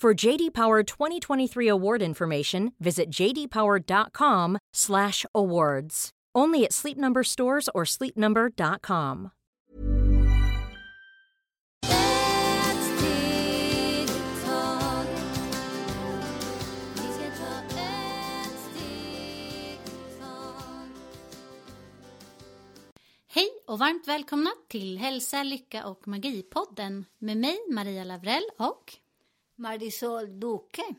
For JD Power 2023 award information, visit jdpower.com/awards. Only at Sleep Number stores or sleepnumber.com. Hej och varmt välkomna till Hälsa, Lycka och Magipodden med mig Maria Lavrell och Marisol Duque.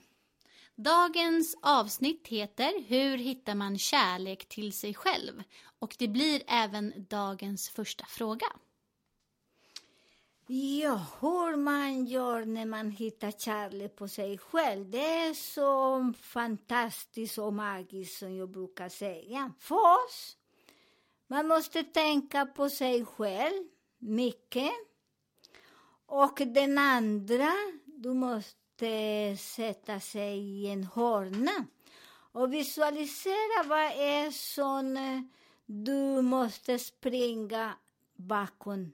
Dagens avsnitt heter Hur hittar man kärlek till sig själv? Och det blir även dagens första fråga. Ja, hur man gör när man hittar kärlek på sig själv, det är så fantastiskt och magiskt som jag brukar säga. Först, man måste tänka på sig själv mycket. Och den andra, du måste sätta sig i en hörna och visualisera vad är som eh, du måste springa bakom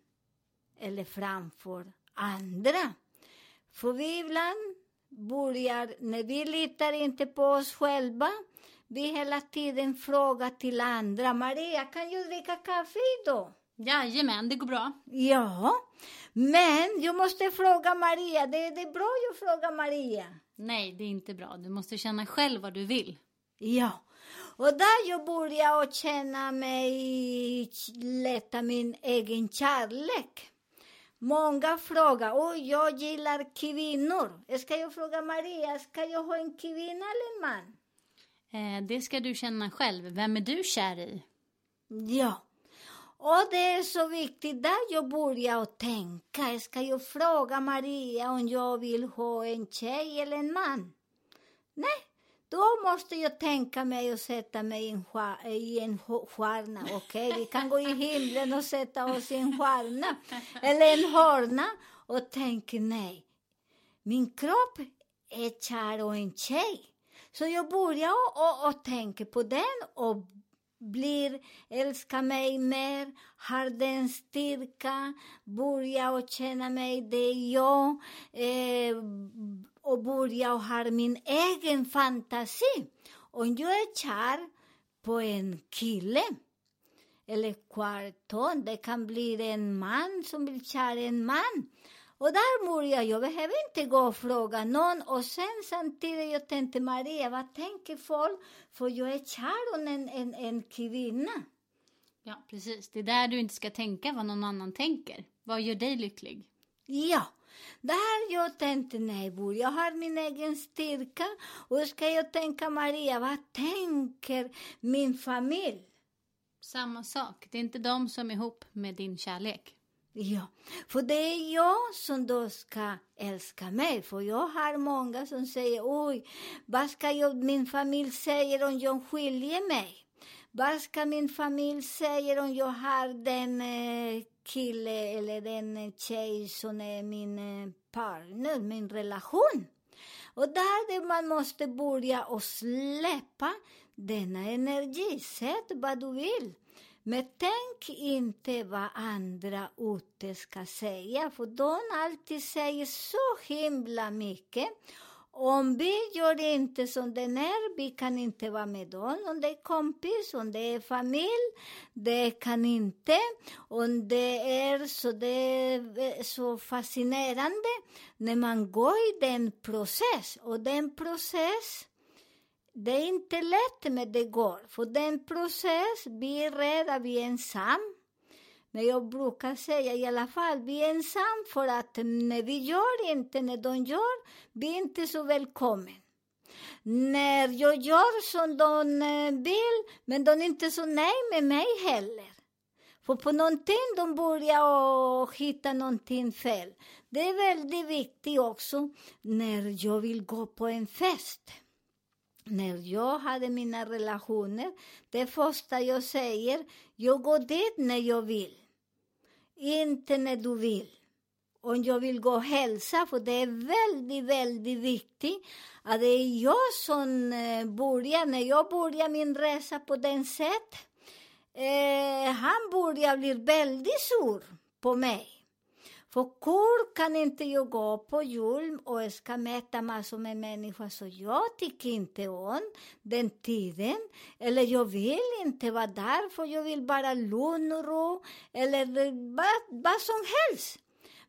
eller framför andra. För vi ibland börjar, när vi litar inte på oss själva, vi hela tiden frågar till andra, Maria, kan jag dricka kaffe idag? Jajamän, det går bra. Ja, men jag måste fråga Maria, det, det är bra att fråga Maria. Nej, det är inte bra. Du måste känna själv vad du vill. Ja, och där jag börjar att känna mig, lätta min egen kärlek. Många frågar, oj, jag gillar kvinnor. Ska jag fråga Maria, ska jag ha en kvinna eller en man? Eh, det ska du känna själv. Vem är du kär i? Ja. Och det är så viktigt, där jag börjar att tänka, ska jag fråga Maria om jag vill ha en tjej eller en man? Nej, då måste jag tänka mig och sätta mig i en, i en stjärna, okej? Vi kan gå i himlen och sätta oss i en stjärna, eller en hörna, och tänka nej, min kropp är kär och en tjej. Så jag börjar och, och, och tänka på den och blir, älska mig mer, har den styrka, börjar och känna mig, det är jag, eh, och börjar och ha min egen fantasi. Om jag är kär på en kille, eller kvarton, det kan bli en man som vill kär en man. Och där börjar jag, behöver inte gå och fråga någon. Och sen samtidigt jag tänkte, Maria, vad tänker folk? För jag är kär om en, en, en kvinna. Ja, precis. Det är där du inte ska tänka vad någon annan tänker. Vad gör dig lycklig? Ja, där jag tänkte, nej, Bor, jag har min egen styrka. Och ska jag tänka, Maria, vad tänker min familj? Samma sak. Det är inte de som är ihop med din kärlek. Ja, för det är jag som då ska älska mig. För jag har många som säger, oj, vad ska jag, min familj säga om jag skiljer mig? Vad ska min familj säga om jag har den eh, kille eller den tjej som är min eh, partner, min relation. Och där man måste börja och släppa denna energi. Sätt vad du vill. Men tänk inte vad andra ute ska säga, för de alltid säger så himla mycket. Om vi gör inte som den är, vi kan inte vara med dem. Om det är kompis, om det är familj, det kan inte. Om det är så, det är så fascinerande när man går i den process. Och den process, det är inte lätt, men det går. För den process, vi är rädda, vi är ensamma. Men jag brukar säga i alla fall, vi är ensamma för att när vi gör inte, när de gör, vi är inte så välkomna. När jag gör som de eh, vill, men de är inte så nöjda med mig heller. För på någonting de börjar hitta någonting fel. Det är väldigt viktigt också när jag vill gå på en fest. När jag hade mina relationer, det första jag säger, jag går dit när jag vill. Inte när du vill. Om jag vill gå och hälsa, för det är väldigt, väldigt viktigt att det är jag som eh, börjar, när jag börjar min resa på den sätt, eh, han börjar bli väldigt sur på mig. För kor kan inte jag gå på jul och ska mäta massor med människor, så jag tycker inte om den tiden. Eller jag vill inte vara där, för jag vill bara lugn och ro, eller vad, vad som helst.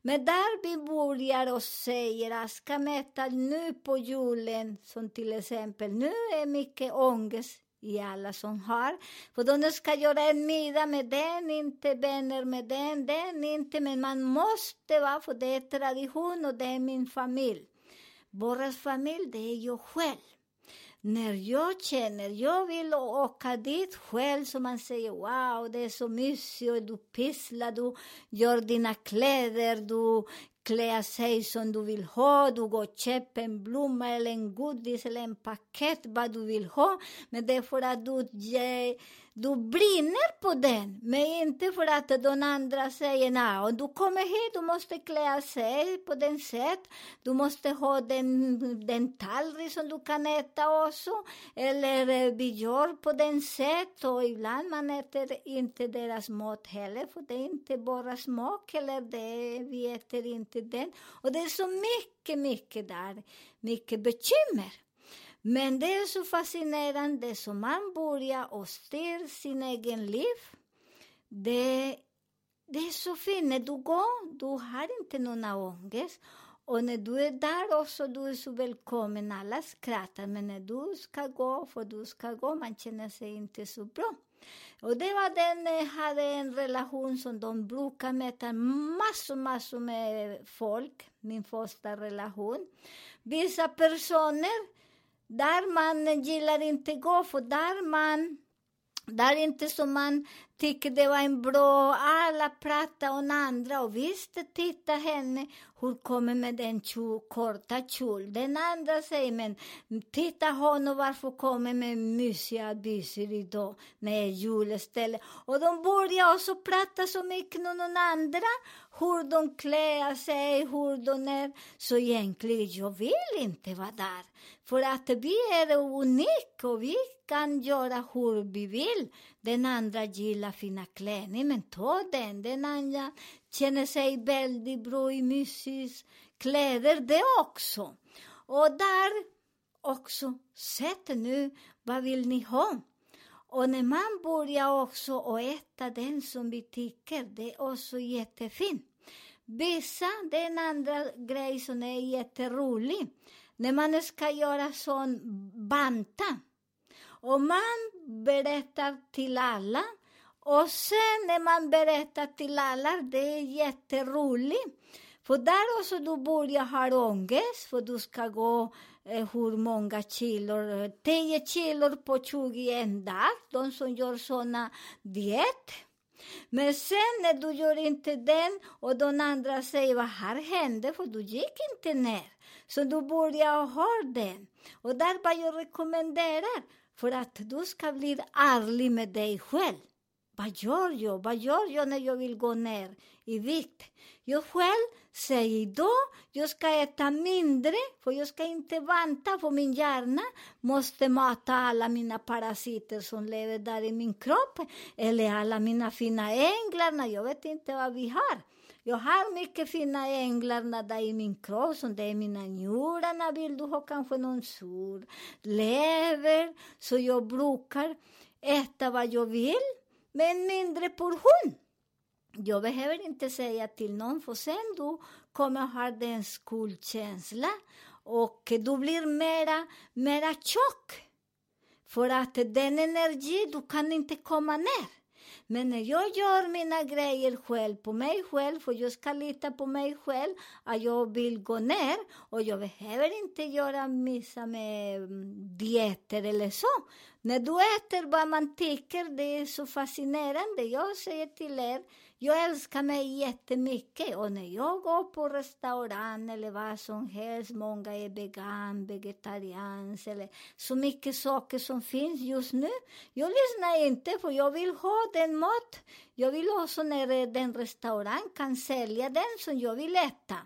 Men där vi börjar och säger att ska mäta nu på julen, som till exempel, nu är mycket ångest i alla som har. För de ska göra en middag med den, inte vänner med den, den inte, men man måste vara, för det är tradition och det är min familj. Vår familj, det är jag själv. När jag känner, jag vill åka dit själv, så man säger wow, det är så mysigt, och du pysslar, du gör dina kläder, du klä sig som du vill ha, du går och köper en blomma eller en godis eller en paket, vad du vill ha. Men det är för att du ger du brinner på den, men inte för att de andra säger nej. om du kommer hit, du måste klä sig på den sätt. Du måste ha den, den tallrik som du kan äta också. Eller eh, vi gör på den sätt. Och ibland man äter inte deras mat heller, för det är inte bara smak. Eller det, vi äter inte den. Och det är så mycket, mycket där, mycket bekymmer. Men det är så fascinerande som man börjar och styr sin egen liv. Det, det är så fint. När du går, du har inte någon ångest. Och när du är där också, du är så välkommen. Alla skrattar, men när du ska gå, för du ska gå, man känner sig inte så bra. Och det var den, jag hade en relation som de brukar möta massor, massor med folk, min första relation. Vissa personer där man gillar inte gå, för där man där inte som man tycker det var en bra, alla pratar om andra och visst, titta henne, hon kommer med den kjol, korta kjol. Den andra säger, men titta honom, varför kommer med mysiga byxor idag med det julställe. Och de börjar också prata så mycket om någon andra, hur de klär sig, hur de är. Så egentligen, jag vill inte vara där. För att vi är unika och vi kan göra hur vi vill. Den andra gillar fina kläder, men ta den. Den andra känner sig väldigt bra i mysig kläder, det också. Och där också, sätt nu, vad vill ni ha? Och när man börjar också att äta den som vi tycker, det är också jättefint. Vissa, det är en andra grej som är jätterolig. När man ska göra sån banta. Och man berättar till alla. Och sen när man berättar till alla, det är jätteroligt. För där också du börjar ha ångest, för du ska gå eh, hur många kilor, 10 kilor på 21 dagar, de som gör såna diet. Men sen när du gör inte den och de andra säger vad här hände, för du gick inte ner. Så du börjar ha den. Och där vad jag rekommenderar, för att du ska bli ärlig med dig själv. vad gör jag? Vad gör jag när jag vill gå ner i vikt? Jag själv säger då, jag ska äta mindre, för jag ska inte vänta, för min hjärna måste mata alla mina parasiter som lever där i min kropp, eller alla mina fina änglar, jag vet inte vad vi har. Jag har mycket fina änglar där i min kropp, som det är mina njurarna. Vill du ha kanske någon sur? Lever. Så jag brukar äta vad jag vill, men mindre portion. Jag behöver inte säga till någon, för sen du kommer ha den skuldkänsla och du blir mera, mera tjock. För att den energi, du kan inte komma ner. Men när jag gör mina grejer själv, på mig själv, för jag ska lita på mig själv, att jag vill gå ner och jag behöver inte göra missa med mm, dieter eller så. När du äter vad man tycker, det är så fascinerande. Jag säger till er, jag älskar mig jättemycket och när jag går på restaurang eller vad som helst, många är vegan, vegetarians eller så mycket saker som finns just nu. Jag lyssnar inte för jag vill ha den mat. Jag vill också när den restaurang kan sälja den som jag vill äta.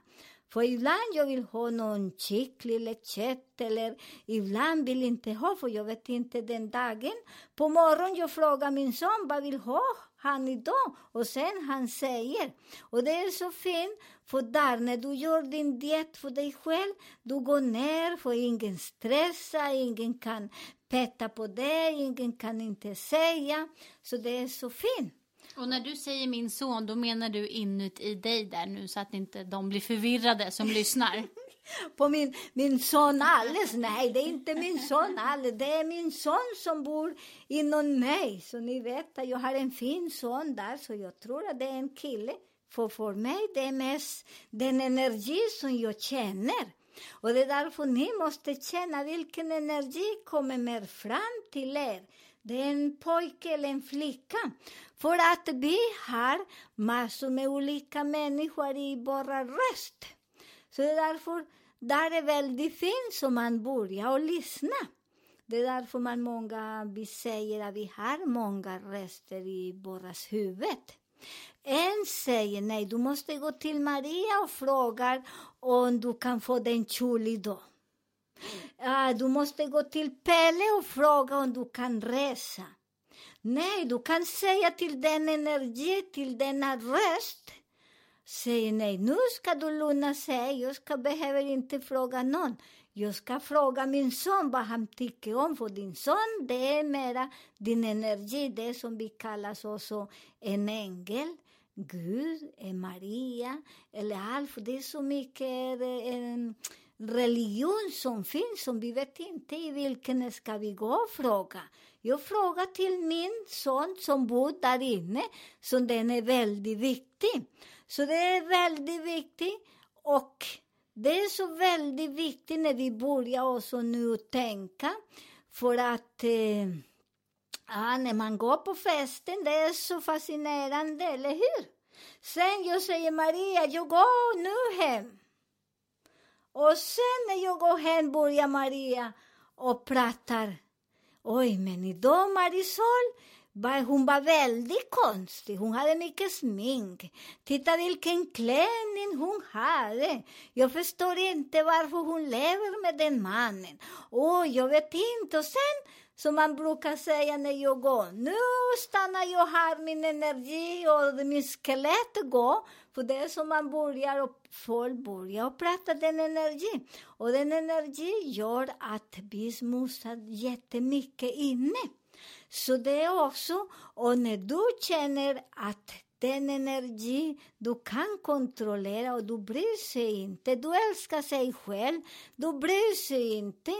För ibland jag vill ha någon kyckling eller kött eller ibland vill inte ha för jag vet inte den dagen. På morgonen jag frågar min son vad vill ha han idag? Och sen han säger. Och det är så fint för där när du gör din diet för dig själv, du går ner för ingen stressa, ingen kan peta på dig, ingen kan inte säga. Så det är så fint. Och när du säger min son, då menar du inuti dig där nu så att inte de blir förvirrade som lyssnar? På min, min son alldeles, nej det är inte min son alldeles, det är min son som bor inom mig. Så ni vet att jag har en fin son där, så jag tror att det är en kille. För för mig det är mest den energi som jag känner. Och det är därför ni måste känna vilken energi kommer mer fram till er. Det är en pojke eller en flicka. För att vi har massor med olika människor i våra röst. Så det är därför där är väldigt fint som man börjar och lyssna. Det är därför man många, vi säger att vi har många röster i våra huvud. En säger nej, du måste gå till Maria och fråga om du kan få den kjol idag. Ah, du måste gå till Pelle och fråga om du kan resa. Nej, du kan säga till den energi, till denna röst. Säger nej, nu ska du lugna sig, jag ska, behöver inte fråga någon. Jag ska fråga min son vad han tycker om, för din son, det är mera din energi, det som vi kallar också en ängel. Gud, Maria, eller allt, det är så mycket eh, en, religion som finns som vi vet inte i vilken ska vi gå och fråga. Jag frågar till min son som bor där inne, så den är väldigt viktig. Så det är väldigt viktigt och det är så väldigt viktigt när vi börjar också nu tänka för att eh, ja, när man går på festen, det är så fascinerande, eller hur? Sen jag säger Maria, jag går nu hem. Och sen när jag går hem börjar Maria och pratar. Oj, men idag Marisol, hon var väldigt konstig. Hon hade mycket smink. Titta vilken klänning hon hade. Jag förstår inte varför hon lever med den mannen. Oj, jag vet inte. Och sen som man brukar säga när jag går. Nu stannar jag här, min energi och min skelett går. För det är som man börjar och folk börjar prata den energin. Och den energin gör att vi smutsar jättemycket inne. Så det är också, och när du känner att den energi du kan kontrollera och du bryr sig inte, du älskar sig själv, du bryr sig inte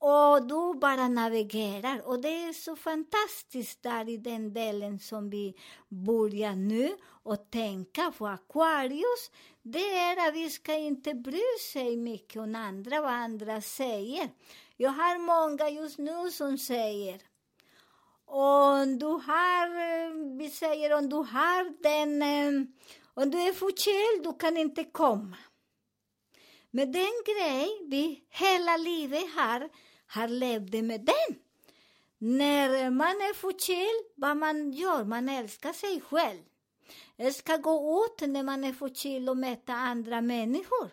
och du bara navigerar. Och det är så fantastiskt där i den delen som vi börjar nu och tänka på Aquarius. Det är att vi ska inte bry sig mycket om andra, vad andra säger. Jag har många just nu som säger om du har, eh, vi säger om du har den, eh, om du är förkyld, du kan inte komma. Men den grej vi hela livet har, har levt med den. När man är förkyld, vad man gör, man älskar sig själv. Jag ska gå ut när man är förkyld och möta andra människor.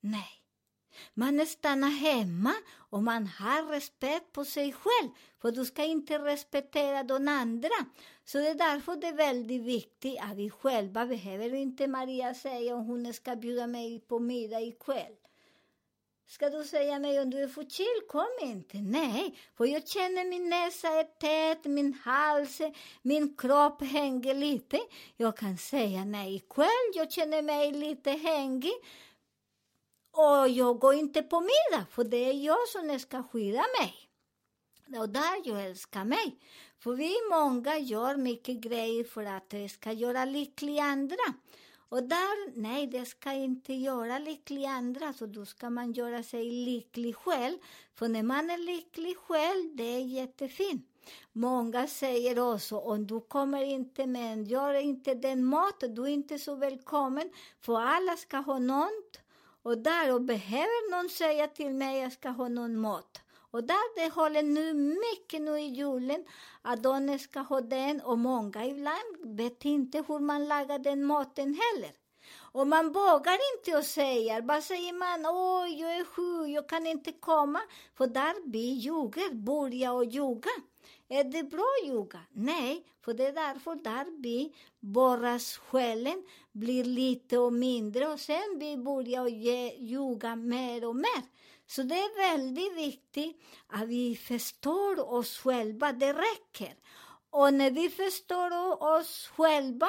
Nej. Man stannar hemma och man har respekt på sig själv, för du ska inte respektera de andra. Så det är därför det är väldigt viktigt att vi själva behöver inte Maria säga om hon ska bjuda mig på middag ikväll. Ska du säga mig om du är förkyld, kom inte. Nej, för jag känner min näsa är tät, min hals, min kropp hänger lite. Jag kan säga nej ikväll, jag känner mig lite hängig. Och jag går inte på middag, för det är jag som ska skydda mig. Och där jag älskar mig. För vi många gör mycket grejer för att det ska göra lyckliga andra. Och där, nej, det ska inte göra lyckliga andra, så då ska man göra sig lycklig själv. För när man är lycklig själv, det är jättefint. Många säger också, om du kommer inte med, gör inte den mat, du är inte så välkommen, för alla ska ha något. Och där, och behöver någon säga till mig, jag ska ha någon mat. Och där det håller nu mycket nu i julen att de ska ha den och många ibland vet inte hur man lagar den maten heller. Och man vågar inte och säger, bara säger man åh, jag är sjuk, jag kan inte komma. För där vi ljuger, börjar och ljuga. Är det bra ljuga? Nej, för det är därför där vi borrar själen blir lite och mindre och sen vi börjar ljuga mer och mer. Så det är väldigt viktigt att vi förstår oss själva, det räcker. Och när vi förstår oss själva,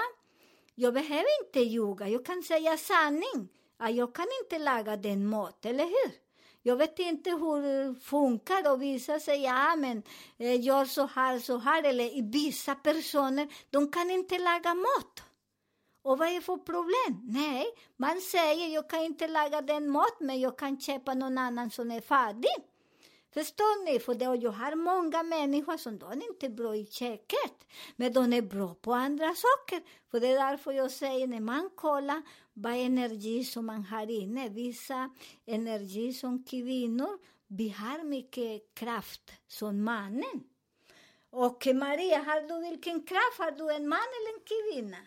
jag behöver inte ljuga, jag kan säga sanning. Jag kan inte laga den mat, eller hur? Jag vet inte hur det funkar och vissa säger ja men eh, gör så här, så här. Eller vissa personer, de kan inte laga mat. Och vad är det för problem? Nej, man säger jag kan inte laga den mat, men jag kan köpa någon annan som är färdig. Förstår ni? För det, jag har många människor som de är inte bra i köket, men de är bra på andra saker. För det är därför jag säger, när man kollar vad energi som man har inne, vissa energi som kvinnor, vi har mycket kraft som mannen. Och Maria, har du vilken kraft? Har du en man eller en kvinna?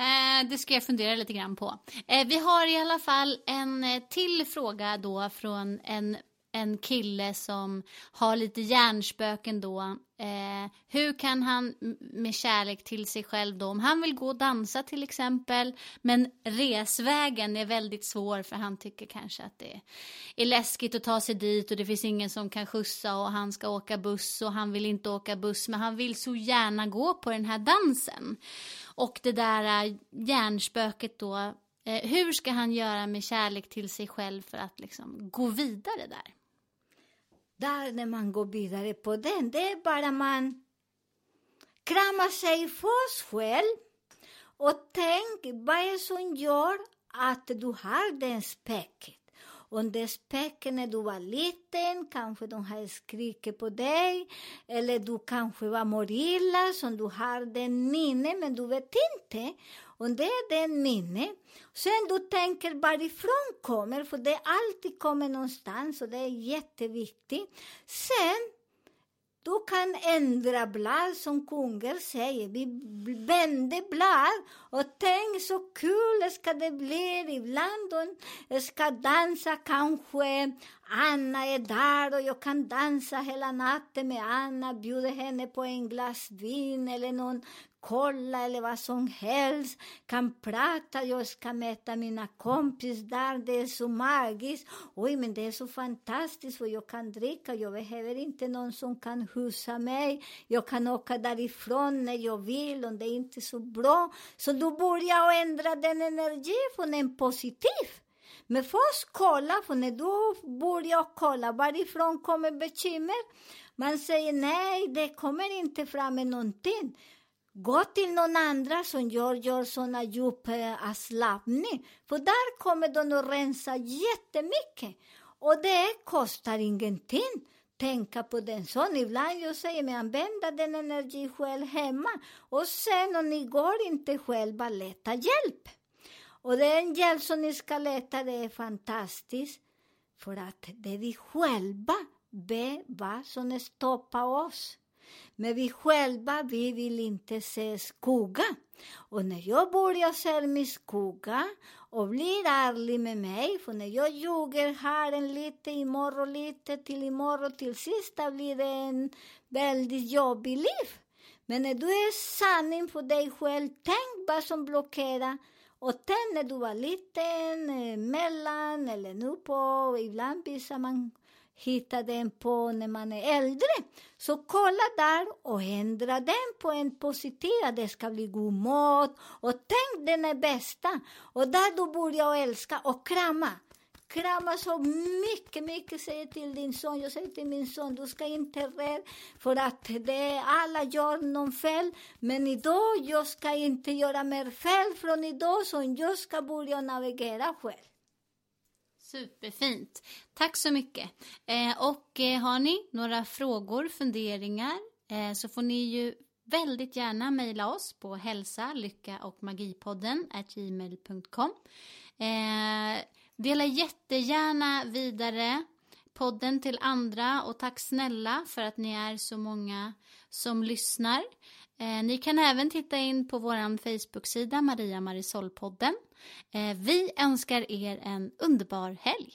Eh, det ska jag fundera lite grann på. Eh, vi har i alla fall en eh, till fråga då från en, en kille som har lite hjärnspöken då. Eh, hur kan han med kärlek till sig själv då, om han vill gå och dansa till exempel, men resvägen är väldigt svår för han tycker kanske att det är läskigt att ta sig dit och det finns ingen som kan skjutsa och han ska åka buss och han vill inte åka buss, men han vill så gärna gå på den här dansen. Och det där eh, hjärnspöket då, eh, hur ska han göra med kärlek till sig själv för att liksom gå vidare där? Där när man går vidare på den, det är bara man kramar sig för sig själv och tänk vad är det som gör att du har den späcket. Om det är späcken när du var liten, kanske de har skrikit på dig, eller du kanske var morilla, som du har den minne, men du vet inte. Och det är den minne. Sen du tänker varifrån kommer, för det alltid kommer någonstans och det är jätteviktigt. Sen du kan ändra blad som kungar säger. Vi vände blad och tänk så kul ska det bli. Ibland de ska dansa kanske. Anna är där och jag kan dansa hela natten med Anna, bjuder henne på en glas vin eller någon kolla eller vad som helst, kan prata, jag ska möta mina kompisar, det är så magiskt. Oj, men det är så fantastiskt för jag kan dricka, jag behöver inte någon som kan husa mig. Jag kan åka därifrån när jag vill om det är inte så bra. Så du börjar ändra den energin från en positiv. Men först kolla, för när du börjar kolla varifrån kommer bekymmer, man säger nej, det kommer inte fram med någonting. Gå till någon andra som gör, gör såna djup avslappning. För där kommer de att rensa jättemycket. Och det kostar ingenting. Tänka på den sån. Ibland jag säger mig använda den energi själv hemma. Och sen om ni går inte själva, leta hjälp. Och den hjälp som ni ska leta, det är fantastiskt. För att det är vi själva be vad som stoppar oss. Men vi själva, vi vill inte se skugga. Och när jag börjar se min skugga och blir ärlig med mig, för när jag ljuger här en lite, imorgon lite, till imorgon, till sista blir det en väldigt jobbig liv. Men när du är sanning för dig själv, tänk vad som blockerar och tänk när du var liten, eh, mellan eller nu på, ibland visar man hitta den på när man är äldre. Så kolla där och ändra den på en positiv, att det ska bli god mat och tänk den är bästa. Och där du börjar älska och krama. Krama så mycket, mycket, säger till din son. Jag säger till min son, du ska inte rädd för att det, alla gör någon fel. Men idag, jag ska inte göra mer fel från idag, så jag ska börja navigera själv. Superfint. Tack så mycket. Eh, och eh, har ni några frågor, funderingar eh, så får ni ju väldigt gärna mejla oss på hälsa, lycka och magipodden gmail.com. Eh, dela jättegärna vidare podden till andra och tack snälla för att ni är så många som lyssnar. Eh, ni kan även titta in på vår Facebook-sida Maria Marisol-podden. Eh, vi önskar er en underbar helg.